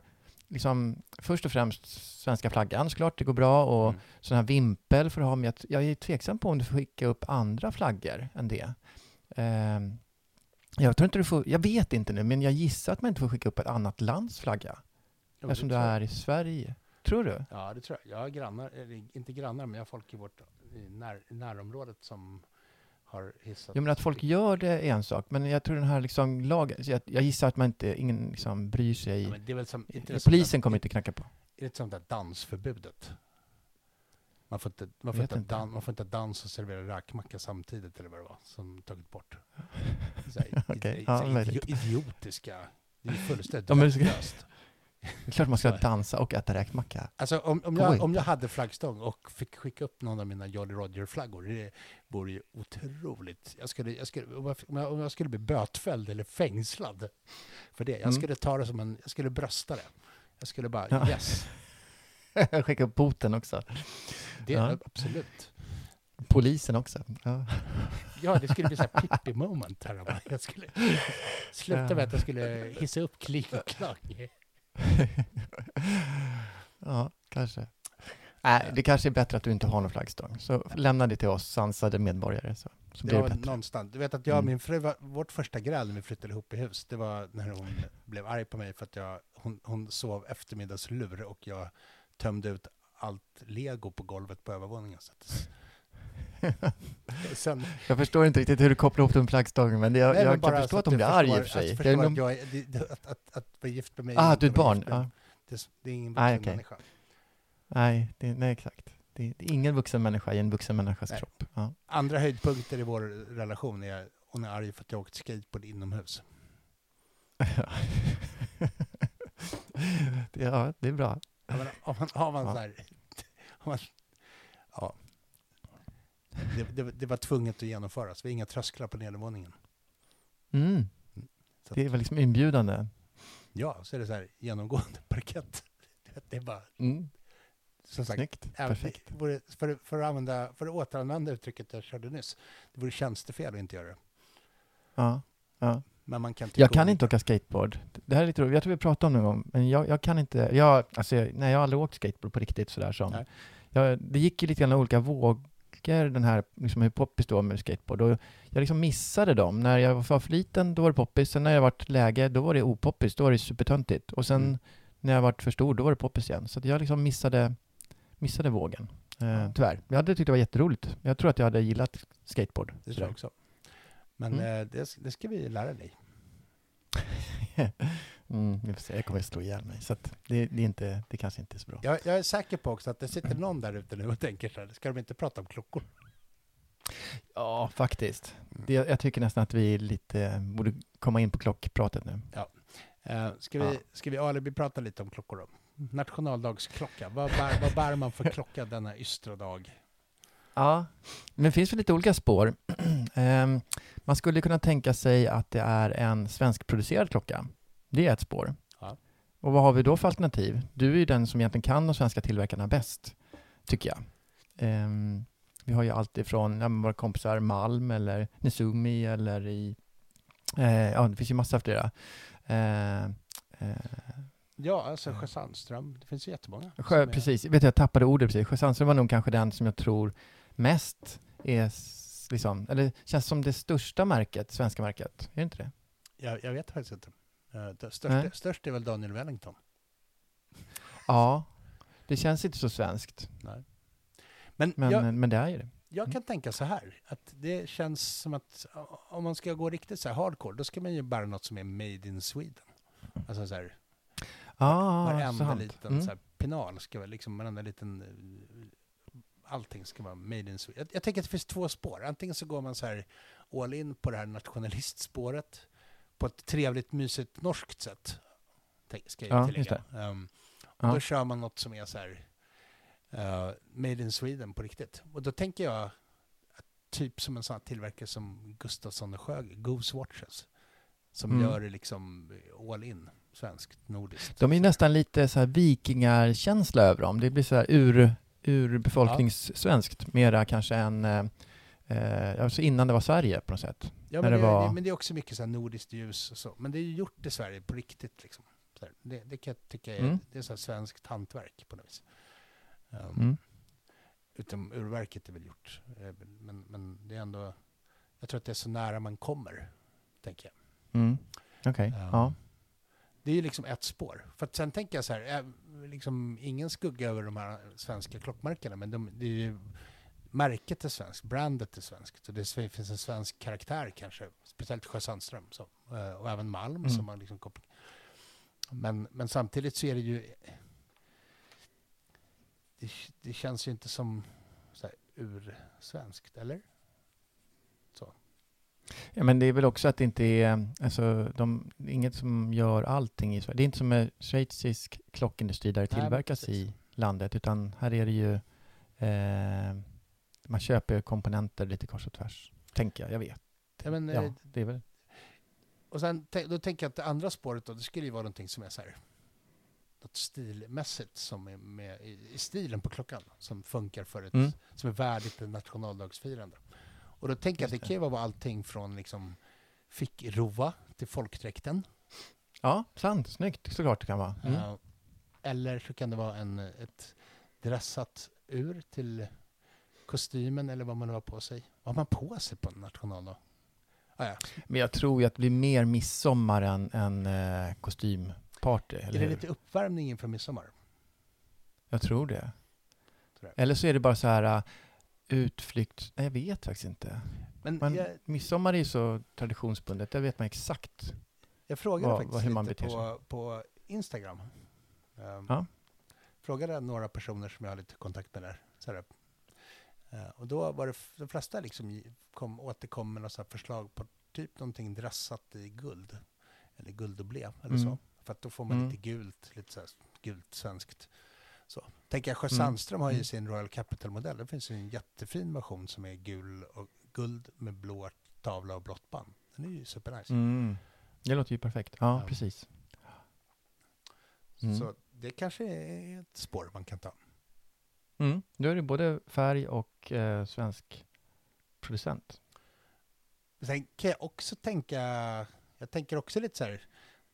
liksom, först och främst svenska flaggan, såklart, det går bra, och Mm. sån här vimpel får du ha, men jag, är tveksam på om du får skicka upp andra flaggor än det. Eh, jag tror inte du får, jag vet inte nu, men jag gissar att man inte får skicka upp ett annat lands flagga, Jo, eftersom du är i Sverige. Tror du? Ja, det tror jag. Jag har grannar, eller inte grannar, men jag har folk i vårt när, närområdet som har hissat. Jo, men att folk gör det är en sak, men jag tror den här liksom lagen, jag, jag gissar att man inte, ingen liksom bryr sig. Ja, det är väl som, inte Polisen där, kommer inte knacka på. Är det sånt där dansförbudet? Man får inte, man får inte, inte. dan, man får inte dansa och servera räkmacka samtidigt eller vad det var som tagit bort. Så här, Okej, i- ja, idiotiska. Det är fullständigt Ja, det är klart man ska dansa och äta räkmacka. Alltså om, om, jag, om jag hade flaggstång och fick skicka upp någon av mina Jolly Roger-flaggor, det vore ju otroligt. Jag skulle, jag skulle, om, jag, om jag- skulle bli bötfälld eller fängslad för det, jag Mm. skulle ta det som en, jag skulle brösta det. Jag skulle bara, Ja. yes, Skicka upp boten också. det Ja. absolut. Polisen också. Ja. Ja, det skulle bli så här Pippi moment här. Jag skulle sluta med att jag skulle hissa upp kling och klang. ja, kanske. Nej, det kanske är bättre att du inte har någon flaggstång. Så lämna det till oss sansade medborgare, så, så blir det bättre. någonstans. Du vet att jag och Mm. min fru, var, vårt första gräl när vi flyttade ihop i hus, det var när hon blev arg på mig för att jag, hon, hon sov eftermiddagslur och jag tömde ut allt lego på golvet på övervåningen. Så att, sen, Jag förstår inte riktigt hur du kopplar ihop det med flaggstången, men jag, Nej, men jag bara kan förstå att de blir arga i och för sig. Att, förstå nog- att, jag, är- att, att, att vara gift med mig Ah, du är ett barn. Ja. Det, det är ingen Ah, vuxen okej. människa. Nej, det, nej, exakt. Det, det är ingen vuxen människa i en vuxen människas Nej. kropp. Ja. Andra höjdpunkter i vår relation är hon är arg för att jag åkt skateboard inomhus. ja, det är bra. Ja, men Om man, har man Ja. så här, om man, ja. Det, det, det var tvunget att genomföras. Vi har inga trösklar på nedervåningen. Mm. Så Det är att, väl liksom inbjudande. ja, så är det så här genomgående parkett. Det är bara, Mm. som sagt, Snyggt. även- Perfekt. vore- för, för, att använda, för att återanvända uttrycket jag körde nyss, det vore tjänstefel att inte göra det. Ja. Ja. Men man kan Jag kan inte åka skateboard. Det här är lite roligt. Jag tror vi pratade om det någon gång, men jag, jag kan inte. Jag, alltså, jag, nej, jag har aldrig åkt skateboard på riktigt sådär som. Nej. Jag, det gick ju lite grann olika våg, märker den här, liksom hur poppis då med skateboard. Och jag liksom missade dem. När jag var för liten, då var det poppis. Sen när jag varit läge, då var det opoppis. Då var det supertöntigt. Och sen Mm. när jag varit för stor, då var det poppis igen. Så jag liksom missade, missade vågen. Eh, tyvärr. Jag hade tyckt det var jätteroligt. Jag tror att jag hade gillat skateboard. Det tror jag också. Men Mm. eh, det, det ska vi lära dig. mm, se. Jag kommer att slå ihjäl mig. Så att det, det, är inte, det kanske inte är så bra. Jag, jag är säker på också att det sitter någon där ute nu och tänker så här, ska de inte prata om klockor? Ja, faktiskt. Det, jag tycker nästan att vi lite borde komma in på klockpratet nu. Eh, ska, vi, Ja. ska vi alibi prata lite om klockor då? Nationaldagsklocka, vad bär, vad bär man för klocka denna ystra dag? Ja, men det finns väl lite olika spår. Ehm, man skulle kunna tänka sig att det är en svenskproducerad klocka. Det är ett spår. Ja. Och vad har vi då för alternativ? Du är ju den som egentligen kan de svenska tillverkarna bäst, tycker jag. Ehm, vi har ju allt ifrån ja, våra kompisar Malm eller Nezumi eller i... Eh, ja, det finns ju massa flera. Eh, eh, Ja, alltså Sjö Sandström, det finns ju jättemånga. Sjö, som är- precis, vet du, jag tappade ordet precis. Sjö Sandström var nog kanske den som jag tror mest är, liksom, eller känns som det största märket, svenska märket. Är det inte det? Jag, jag vet faktiskt inte. Eh, störst är väl Daniel Wellington. Ja, det känns inte så svenskt. Nej. Men, Men, jag, men det är ju det. jag kan tänka så här, att det känns som att om man ska gå riktigt så här hardcore, då ska man ju bära något som är made in Sweden. Alltså så här, Ah, varenda sant. liten Mm. så här, pinal ska vara liksom, varenda liten, eh, allting ska vara made in Sweden. Jag, jag tänker att det finns två spår. Antingen så går man så här all in på det här nationalistspåret på ett trevligt, mysigt norskt sätt. Ska jag Ja, tillägga. Ehm, och Ja. Då kör man något som är så här eh, made in Sweden på riktigt. Och då tänker jag typ som en sån här tillverkare som Gustafsson och Sjögren, Goose Watches, som Mm. gör det liksom all in, svenskt, nordiskt. De är nästan lite så här vikingarkänsla över dem. Det blir så här ur, ur befolkningssvenskt, mera kanske än eh, eh, alltså innan det var Sverige på något sätt. Ja, men det det, var- men det är också mycket så här nordiskt ljus och så. Men det är ju gjort i Sverige på riktigt. Liksom. Det, det kan jag tycka är, Mm. det är så här svenskt hantverk på något vis. Um, Mm. Utom urverket är väl gjort. eh, Men, men det är ändå, jag tror att det är så nära man kommer, tänker jag. Mm. Okej, Ja. ja. Det är ju liksom ett spår. För sen tänker jag så här, eh, liksom ingen skugga över de här svenska klockmärkena, men de, det är ju, märket är svenskt, brandet är svenskt. Och det finns en svensk karaktär kanske, speciellt Sjö Sandström så, eh, och även Malm Mm. som har liksom. Men, men samtidigt så är det ju, det, det känns ju inte som så här, ursvenskt, eller? Ja, men det är väl också att det inte är, alltså, de, det är inget som gör allting i Sverige. Det är inte som en schweizisk klockindustri där det Nej, tillverkas precis. i landet, utan här är det ju, eh, man köper komponenter lite kors och tvärs, tänker jag. Jag vet. Ja, men, Ja, eh, det är väl, Och sen, då tänker jag att det andra spåret då, det skulle ju vara någonting som är så här, något stilmässigt som är med i, i stilen på klockan, som funkar för ett, Mm. som är värdigt ett nationaldagsfirande. Och då tänker jag att det det. kan ju vara allting från liksom fickrova till folkdräkten. ja, sant, snyggt, såklart det kan vara. Mm. Eh, eller så kan det vara en, ett dressat ur till kostymen eller vad man nu har på sig. Vad har man på sig på en nationaldag? Ah, ja. Men jag tror ju att det blir mer midsommar än, än eh, kostymparty, Är det hur? lite uppvärmning inför midsommar? Jag tror det. Tror. Eller så är det bara så här uh, utflykt, nej jag vet faktiskt inte. Men Men jag, midsommar är ju så traditionsbundet, där vet man exakt. Jag frågade vad- faktiskt vad- lite på, på Instagram. Um, Ja. Frågade några personer som jag har lite kontakt med där. Så här. Eh, och då var det de flesta liksom kom, återkom med några förslag på typ någonting dressat i guld. Eller guld och blev eller Mm. så. För att då får man Mm. lite gult, lite så här gult svenskt. Så. Tänker jag, Sjö Mm. Har ju Mm. sin Royal Capital-modell. Det finns ju en jättefin version som är gul och guld med blå tavla och blått band. Den är ju supernice. Mm. Det låter ju perfekt. Ja, Ja. precis. Mm. Så det kanske är ett spår man kan ta. Mm. Då är det både färg och eh, svensk producent. Sen kan jag också tänka, jag tänker också lite så här,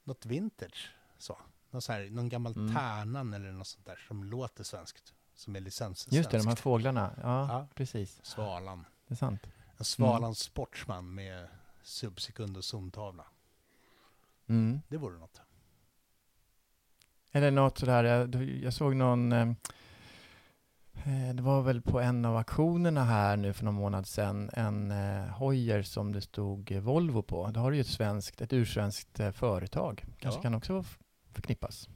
något vintage. Så. Någon, så här, någon gammal Mm. Tärnan eller något sånt där som låter svenskt. som är licenssvensk. Just det, de här fåglarna. Ja, Ja. precis. Svalan. Det är sant. En Svalans sportsman med subsekund och zontavla. Mm. Det vore något. Eller något sådär, jag, jag såg någon, eh, det var väl på en av auktionerna här nu för någon månad sedan, en eh, hojer som det stod eh, Volvo på. Då har du ju ett svenskt, ett ursvenskt eh, företag. Kanske Ja. kan också förknippas.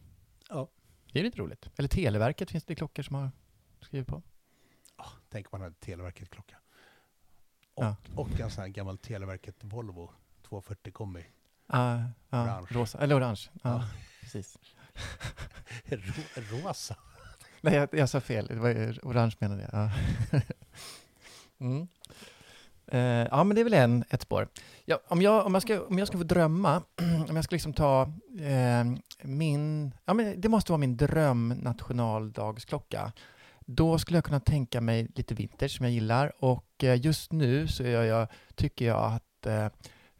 Ja. Det är lite roligt. Eller Televerket finns det klockor som har skrivit på. Tänk om man hade Televerket-klocka. Och, Ja. och en sån här gammal Televerket Volvo 240 kombi. Ah, ah, Orange. Rosa, eller orange. Ja, Ja. precis. Ro- rosa. Nej, jag, jag sa fel. Det var ju orange menade jag. Ja. mm. Eh, ja, men det är väl en, ett spår. Ja, om, jag, om, jag ska, om jag ska få drömma, om jag ska liksom ta eh, min... Ja, men det måste vara min dröm nationaldagsklocka. Då skulle jag kunna tänka mig lite vintage som jag gillar och eh, just nu så är jag, tycker jag att eh,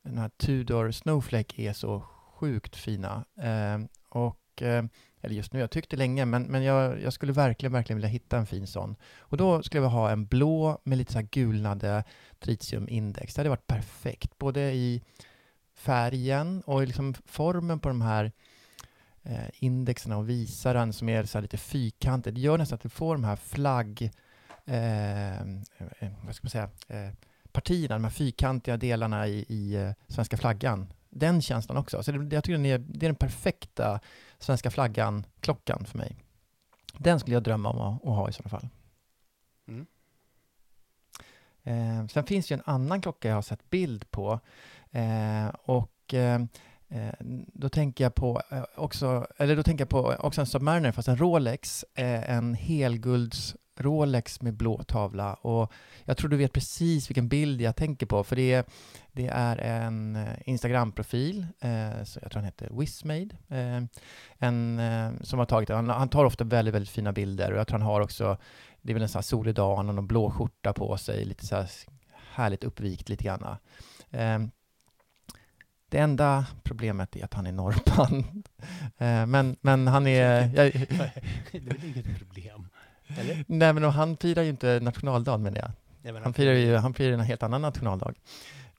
den här Tudor Snowflake är så sjukt fina. Eh, och och eh, eller just nu, jag tyckte länge, men, men jag, jag skulle verkligen, verkligen vilja hitta en fin sån. Och då skulle jag ha en blå med lite så här gulnade tritiumindex. Det hade varit perfekt, både i färgen och i liksom formen på de här eh, indexen och visaren som är så här lite fyrkantig. Det gör nästan att du får de här flagg... Eh, eh vad ska man säga? Eh, partierna, de här fyrkantiga delarna i, i eh, svenska flaggan. Den känslan också. Så det, jag tycker den är, det är den perfekta svenska flaggan-klockan för mig. Den skulle jag drömma om att, att ha i sådana fall. Mm. Eh, sen finns ju en annan klocka jag har sett bild på. Eh, och eh, eh, då tänker jag på eh, också, eller då tänker jag på också en Submariner, fast en Rolex, eh, en helgulds Rolex med blå tavla. Och jag tror du vet precis vilken bild jag tänker på, för det är, det är en eh, Instagram-profil, eh, så jag tror han heter Wismade, eh, en, eh, som har tagit, han, han tar ofta väldigt, väldigt fina bilder och jag tror han har också, det är väl en sån här solig dag, han har någon blå skjorta på sig, lite så här härligt uppvikt lite grann. Eh, det enda problemet är att han är norrman. Eh, men, men han är... Jag, det är väl inget problem? Eller? nej, men han firar ju inte nationaldagen menar jag. Jag menar, Han firar ju han firar en helt annan nationaldag.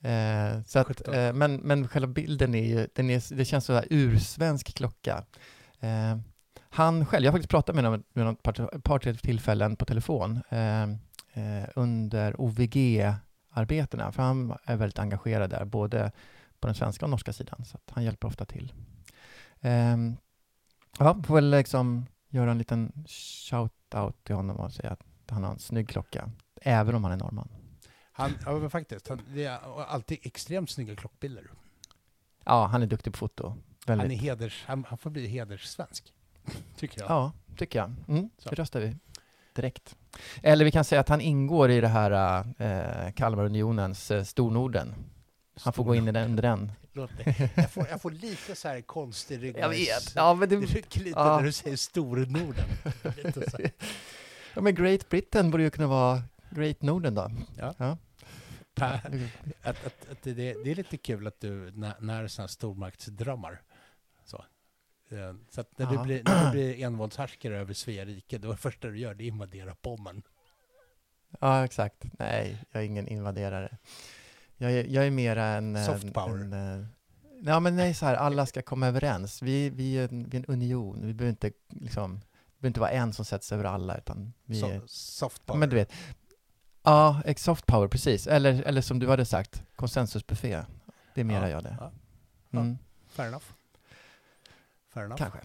Eh, så att, 17. eh, men, men själva bilden är ju, den är, det känns så här ursvensk klocka. Eh, han själv, jag har faktiskt pratat med honom vid något par, ett par tre tillfällen på telefon eh, eh, under OVG-arbetena, för han är väldigt engagerad där, både på den svenska och norska sidan, så att han hjälper ofta till. Eh, ja, får väl liksom göra en liten shout-out till honom och säga att han har en snygg klocka, även om han är norrman. Han, ja, men faktiskt. Han, det är alltid extremt snygga klockbilder. Ja, han är duktig på foto. Han, Väldigt. är heders, han, han får bli hederssvensk. Tycker jag. Ja, tycker jag. Mm, Så. det röstar vi direkt. Eller vi kan säga att han ingår i det här eh, Kalmarunionens eh, Stornorden. Han får gå in i den, under den. Låt mig. Jag, får, jag får lite så här konstig vet. Ja, men, Det det, rycker lite Ja. när du säger Stornorden. Ja, men Great Britain borde ju kunna vara Great Norden då. Ja. Ja. Att, att, att det, det är lite kul att du när, när sådana stormaktsdrömmar. Så. Eh, Så att när, Ja. du blir, när du blir envåldshärskare över Svea rike, då är det första du gör det är invadera Pommern. ja, exakt. Nej, jag är ingen invaderare. Jag är, jag är mera en... en- Soft power. En, eh, ja, men nej, så här, alla ska komma överens. Vi, vi, är, en, vi är en union. Vi behöver inte, liksom, det behöver inte vara en som sätts över alla, utan vi är... Så, soft power. men du vet. Ja, soft power, precis. Eller, eller som du hade sagt, konsensusbuffé. Det är mera Ja, jag det. ja. Ja. Mm, Fair enough. Fair enough. kanske.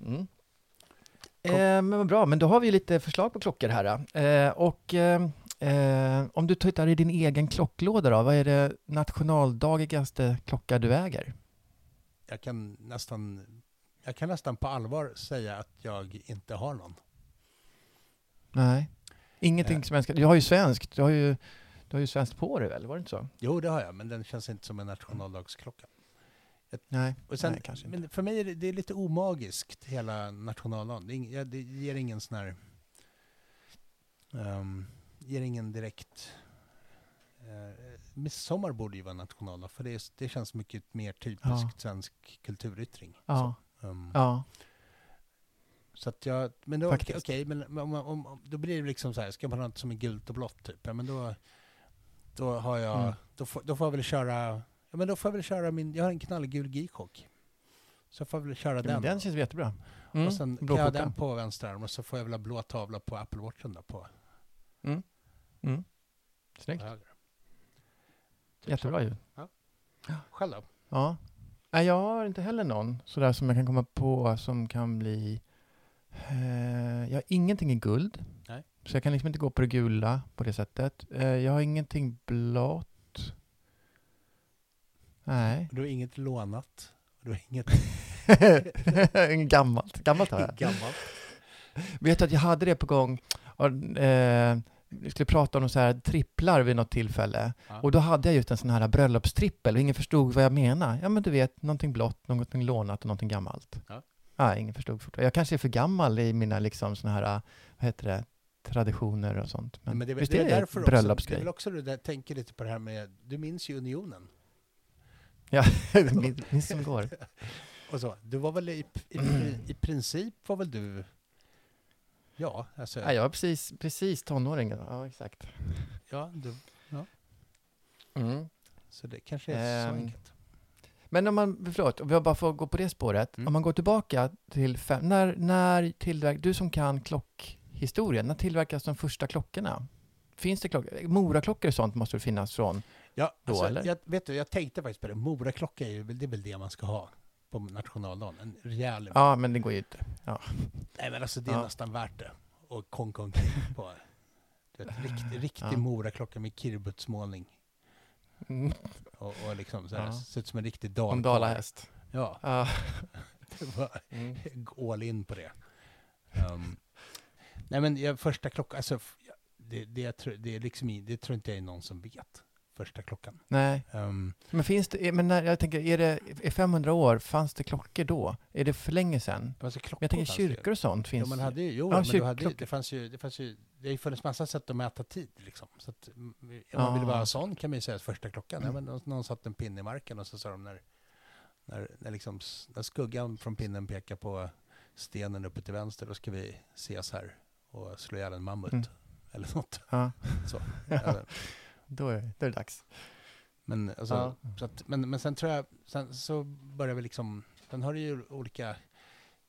Mm. Eh, men vad bra, men då har vi lite förslag på klockor här. Eh, och eh, eh, om du tittar i din egen klocklåda då, vad är det nationaldagigaste klocka du äger? Jag kan nästan jag kan nästan på allvar säga att jag inte har någon. Nej. Ingenting Eh. som jag ska... Du har ju svenskt, du har ju, du har ju svenskt på dig väl, var det inte så? Jo, det har jag, men den känns inte som en nationaldagsklocka. Nej, Och sen, nej kanske inte. men för mig är det, det är lite omagiskt, hela nationaldagen. Det, det ger ingen sån här... Um, ger ingen direkt... Uh, midsommar borde ju vara nationaldag, för det, är, det känns mycket mer typisk Ja. svensk kulturyttring. Ja, Så, um, ja. Så att jag, men då, okej, men om, om, om, då blir det liksom så här, ska man ha något som är gult och blått typ, ja men då, då har jag, Mm. då, får, då får jag väl köra, ja men då får jag väl köra min, jag har en knallgul G-chock. Så jag får väl köra Ja, den. den känns jättebra. Mm. och sen kan blå jag den på vänster arm och så får jag väl ha blå tavla på Apple Watchen då på Mm. Mm. Snyggt. Typ Jättebra ju. Själv då? Ja. Nej, jag har inte heller någon sådär som jag kan komma på som kan bli... Eh, jag har ingenting i guld. Nej. Så jag kan liksom inte gå på det gula på det sättet. Eh, jag har ingenting blått. Nej. Du har inget lånat? Du har inget gammalt. Gammalt har jag. gammalt? Vet du att jag hade det på gång. Och, eh, skulle prata om så här tripplar vid något tillfälle. Ja. Och då hade jag just en sån här bröllopstrippel och ingen förstod vad jag menade. Ja men du vet, någonting blått, någonting lånat och någonting gammalt. Ja. Nej, ingen förstod fortfarande. Jag kanske är för gammal i mina liksom såna här, vad heter det, traditioner och sånt. Men, Men det, visst det är det därför också, det är bröllopsgrej? väl också du där, tänker lite på det här med, du minns ju unionen. Ja, min, min som går. Och så, du var väl i, i, i princip var väl du, ja, alltså, Ja, jag var precis, precis tonåring. Ja, exakt. ja, du, Mm. så det kanske är så Ehm, enkelt. Men om man, förlåt, om jag bara får gå på det spåret. Mm. Om man går tillbaka till fem, när, när tillverk, du som kan klockhistorien, när tillverkas de första klockorna? Finns det klockor? Moraklockor och sånt måste det finnas från? Ja, då, alltså, eller? jag, vet du, jag tänkte faktiskt på det, Moraklocka är ju väl, det är väl det man ska ha på nationaldagen, en rejäl, Ja, men det går ju inte. nej men alltså det är Ja. nästan värt det. Och konka omkring på, du vet, riktig, riktig Ja. Moraklocka med kirbutsmålning. Mm. Och, och liksom så här, Ja. ser ut som en riktig Om dalkarl. dalahäst. Ja, Ja. det var Mm. all in på det. Um, nej men jag, första klockan, alltså ja, det, det, jag tror, det, är liksom, det tror inte jag är någon som vet. Första klockan. Nej, Um, men finns det, men när, jag tänker, är det, är 500 år, fanns det klockor då? Är det för länge sedan? alltså, klockor jag tänker det kyrkor och sånt Jo, finns. man hade jo, Ja, men hade, det fanns ju, det fanns ju, det har ju funnits massa sätt att mäta tid liksom. Så att, mm, om Ja. man vill vara sån kan man ju säga att första klockan, ja, Mm. men någon, satt en pinne i marken och så sa de när, när, när, liksom, när skuggan från pinnen pekar på stenen uppe till vänster, då ska vi ses här och slå ihjäl en mammut. Mm. Eller något. Ja, Så. Då är, då är det dags. men, alltså, Ja. så att, men, men sen tror jag, sen så börjar vi liksom, sen har du ju olika,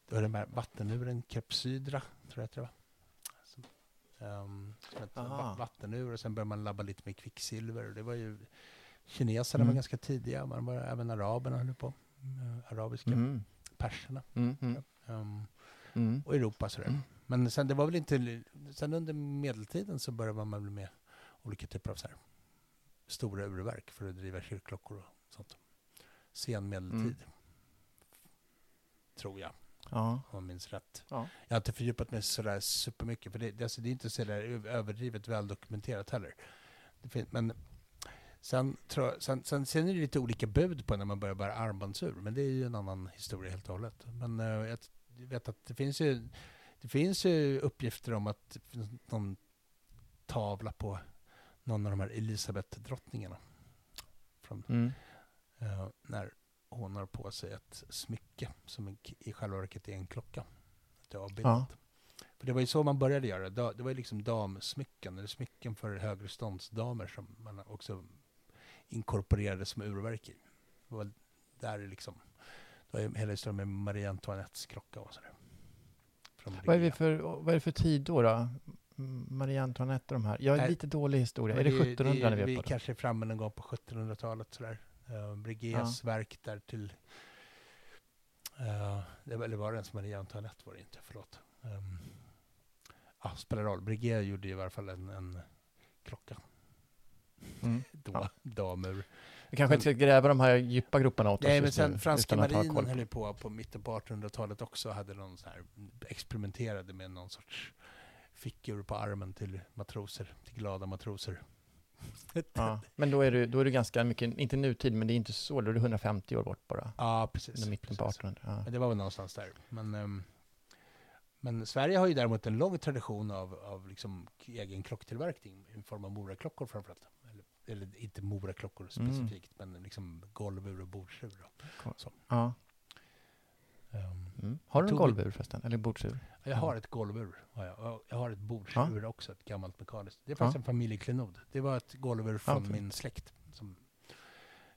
du har den här vattenuren, Kepsydra, tror jag att det var. Som, um, vattenur och sen börjar man labba lite med kvicksilver. Och det var ju, kineserna var Mm. ganska tidiga, man var, även araberna höll på, uh, arabiska, Mm. perserna. Mm. Um, Mm. och Europa sådär. Mm. Men sen det var väl inte, sen under medeltiden så började man med olika typer av så här stora urverk för att driva kyrkklockor och sånt. Sen medeltid. Mm. Tror jag, Ja. om jag minns rätt. Ja. Jag har inte fördjupat mig sådär supermycket, för det, alltså, det är inte så överdrivet väl dokumenterat heller. Men sen, tror sen, sen, sen är det lite olika bud på när man börjar bära armbandsur, men det är ju en annan historia helt och hållet. Men eh, jag vet att det finns ju, det finns ju uppgifter om att någon tavla på någon av de här Elisabeth-drottningarna. Mm. eh, när hon har på sig ett smycke som en, i själva verket är en klocka. Det är avbildat. För det var ju så man började göra. Da- Det var ju liksom damsmycken, eller smycken för högre ståndsdamer som man också inkorporerade som urverk i. Det var där det liksom, det var ju hela historien med Marie Antoinettes klocka och sådär. Vad, är vi för, vad är det för tid då? då? Marie Antoinette och de här. Jag är Nej. lite dålig historia. Men är det 1700 när vi vi är på det? kanske är framme någon gång på 1700-talet sådär. Uh, Brigiers verk där till... Uh, det var, eller var det ens Marie Antoinette var det inte, förlåt. Um, ah, spelar roll. Brigier gjorde i varje fall en, en klocka. Mm. Då, Ja. Damur. Vi kanske inte ska gräva de här djupa groparna åt oss Nej, men just nu, sen franska marinen höll på på mitten på 1800-talet också. Hade någon sån här, experimenterade med någon sorts fickur på armen till matroser, till glada matroser. Ja, men då är, du, då är du ganska mycket, inte nutid, men det är inte så, då är du 150 år bort bara. Ja, precis. Under mitten på precis. 1800. Ja. Men det var väl någonstans där. Men, ehm, men Sverige har ju däremot en lång tradition av, av liksom egen klocktillverkning i form av moraklockor framförallt. Eller, eller inte moraklockor Mm. specifikt, men liksom golvur och bordsur. då. Ja. Ehm, Mm. Har du en golvur förresten? Eller bordsur? jag har ett golvur. Jag. Jag har ett bordsur också, ett gammalt mekaniskt. Det är faktiskt Ja. en familjeklenod. Det var ett golvur från fint. min släkt. Som,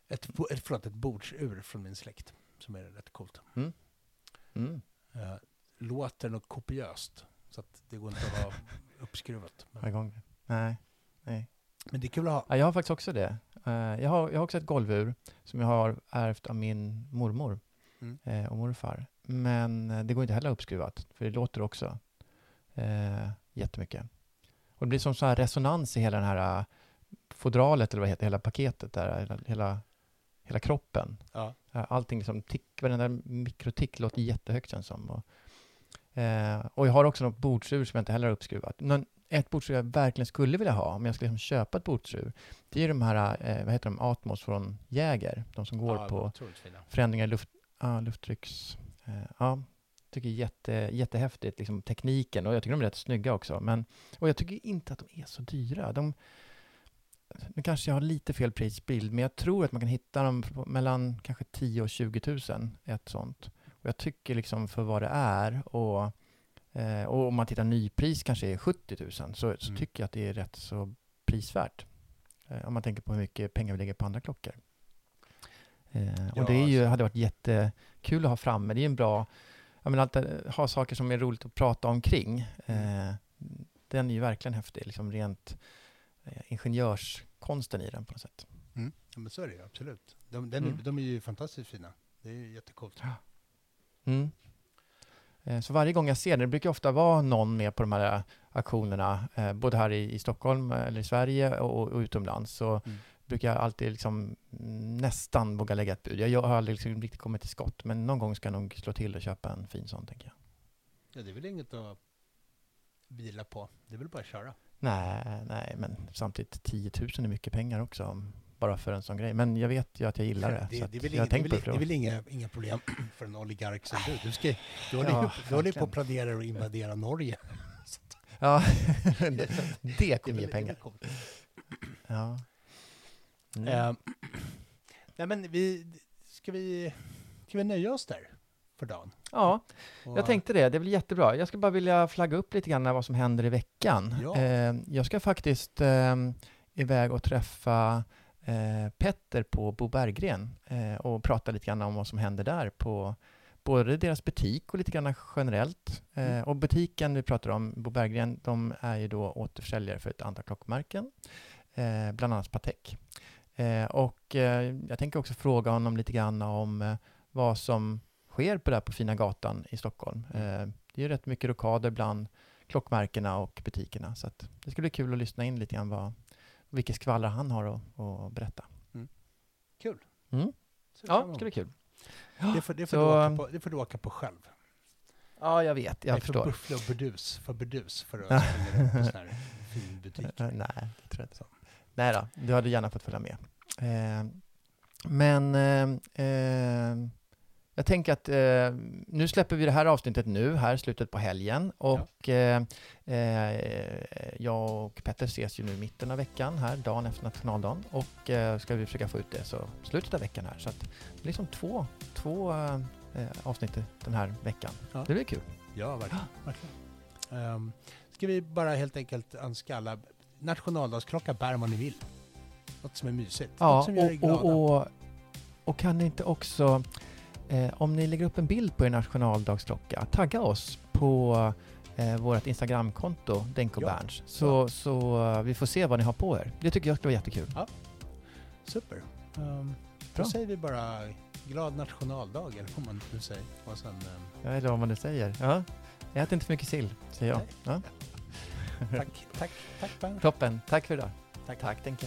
ett, ett, förlåt, ett bordsur från min släkt. Som är rätt coolt. Mm. Uh, låter något kopiöst. Så att det går inte att ha uppskruvat. Men. Nej. Nej. men det är kul att ha. Ja, jag har faktiskt också det. Eh, jag, har, jag har också ett golvur som jag har ärvt av min mormor Mm. eh, och morfar. Men eh, det går inte heller uppskruvat, för det låter också eh, jättemycket. Och det blir som så här resonans i hela den här eh, fodralet, eller vad det heter, hela paketet där, hela, hela, hela kroppen. Ja. Allting liksom tick, varenda mikrotick låter jättehögt känns som. Och, eh, och jag har också något bordsur som jag inte heller har uppskruvat. Men ett bordsur jag verkligen skulle vilja ha, om jag skulle liksom köpa ett bordsur, det är de här, eh, vad heter de, Atmos från Jäger, de som går ja, på förändringar i luft, ja, lufttrycks... Eh, ja, tycker jätte, jättehäftigt, liksom tekniken, och jag tycker de är rätt snygga också. Men, och jag tycker inte att de är så dyra. De, nu kanske jag har lite fel prisbild, men jag tror att man kan hitta dem mellan kanske 10 och 20 000, ett sånt. Och jag tycker liksom för vad det är, och, eh, och om man tittar nypris kanske är 70 000, så, så Mm. tycker jag att det är rätt så prisvärt. Eh, om man tänker på hur mycket pengar vi lägger på andra klockor. Eh, Ja, och det är ju, alltså. hade varit jättekul att ha framme. Det är en bra, jag menar, att eh, ha saker som är roligt att prata omkring. Eh, den är ju verkligen häftig, liksom rent eh, ingenjörskonsten i den på något sätt. Mm. Ja, men så är det ju, absolut. De, den, Mm. är, de är ju fantastiskt fina. Det är ju jättecoolt. Mm. Eh, Så varje gång jag ser det, det brukar ofta vara någon med på de här eh, aktionerna, eh, både här i, i Stockholm eller i Sverige och, och utomlands, så Mm. Brukar jag alltid liksom nästan våga lägga ett bud. Jag, har aldrig liksom riktigt kommit till skott, men någon gång ska jag nog slå till och köpa en fin sån, tänker jag. Ja, det är väl inget att vila på. Det är väl bara att köra. Nej, nej, men samtidigt 10 000 är mycket pengar också, bara för en sån grej. Men jag vet ju att jag gillar det. Det, är väl jag inga, det, det det är väl inga, inga problem för en oligark som du. Du, ska, du håller Ja, ju håller på att planera att invadera Norge. Ja, det kommer ge pengar. Ja. Mm. Eh, nej men vi, ska vi, ska vi nöja oss där för dagen? Ja, Och- jag tänkte det. Det blir jättebra. Jag skulle bara vilja flagga upp lite grann vad som händer i veckan. Ja. Eh, jag ska faktiskt eh, iväg och träffa Petter på Bo Berggren och prata lite grann om vad som händer där på både deras butik och lite grann generellt. Eh, Mm. och butiken vi pratar om, Bo Berggren, de är ju då återförsäljare för ett antal klockmärken, eh, bland annat Patek. Eh, och eh, jag tänker också fråga honom lite grann om eh, vad som sker på där på Fina gatan i Stockholm. Eh, det är ju rätt mycket rokader bland klockmärkena och butikerna, så det skulle bli kul att lyssna in lite grann vad, vilket skvaller han har att, att berätta. Kul. Mm. Ser fram Ja, det ska bli kul. Det får, det, får Så, du åka um, på, det får du åka på själv. Ja, jag vet, jag Nej, förstår. För buffla och burdus. För burdus. För att springa runt på sån här fin butik. Nej, det tror jag inte. Så. Nej då, du hade gärna fått följa med. Eh, men eh, eh, jag tänker att eh, nu släpper vi det här avsnittet nu, här slutet på helgen. Och eh, eh, jag och Petter ses ju nu i mitten av veckan, här dagen efter nationaldagen. Och ska vi försöka få ut det så slutet av veckan här. Så att det blir som två, två avsnitt den här veckan. Ja. Det blir kul. Ja, verkligen. verkligen. Um, ska vi bara helt enkelt önska alla nationaldagsklocka bär man ni vill. Något som är mysigt. Något Ja, som gör er glada. och, och, och, och kan ni inte också, eh, om ni lägger upp en bild på er nationaldagsklocka, tagga oss på eh, vårt Instagramkonto, Denko Ja. Berns, så, så eh, vi får se vad ni har på er. Det tycker jag skulle vara jättekul. Super. Um, Bra. då säger vi bara glad nationaldag, eller vad man nu säger. Och sen, um, Ja, eller vad man nu säger. Ja. Ät inte för mycket sill, säger jag. Ja. Tack, tack, tack. Toppen, tack för idag. Tack. Tack, Denke.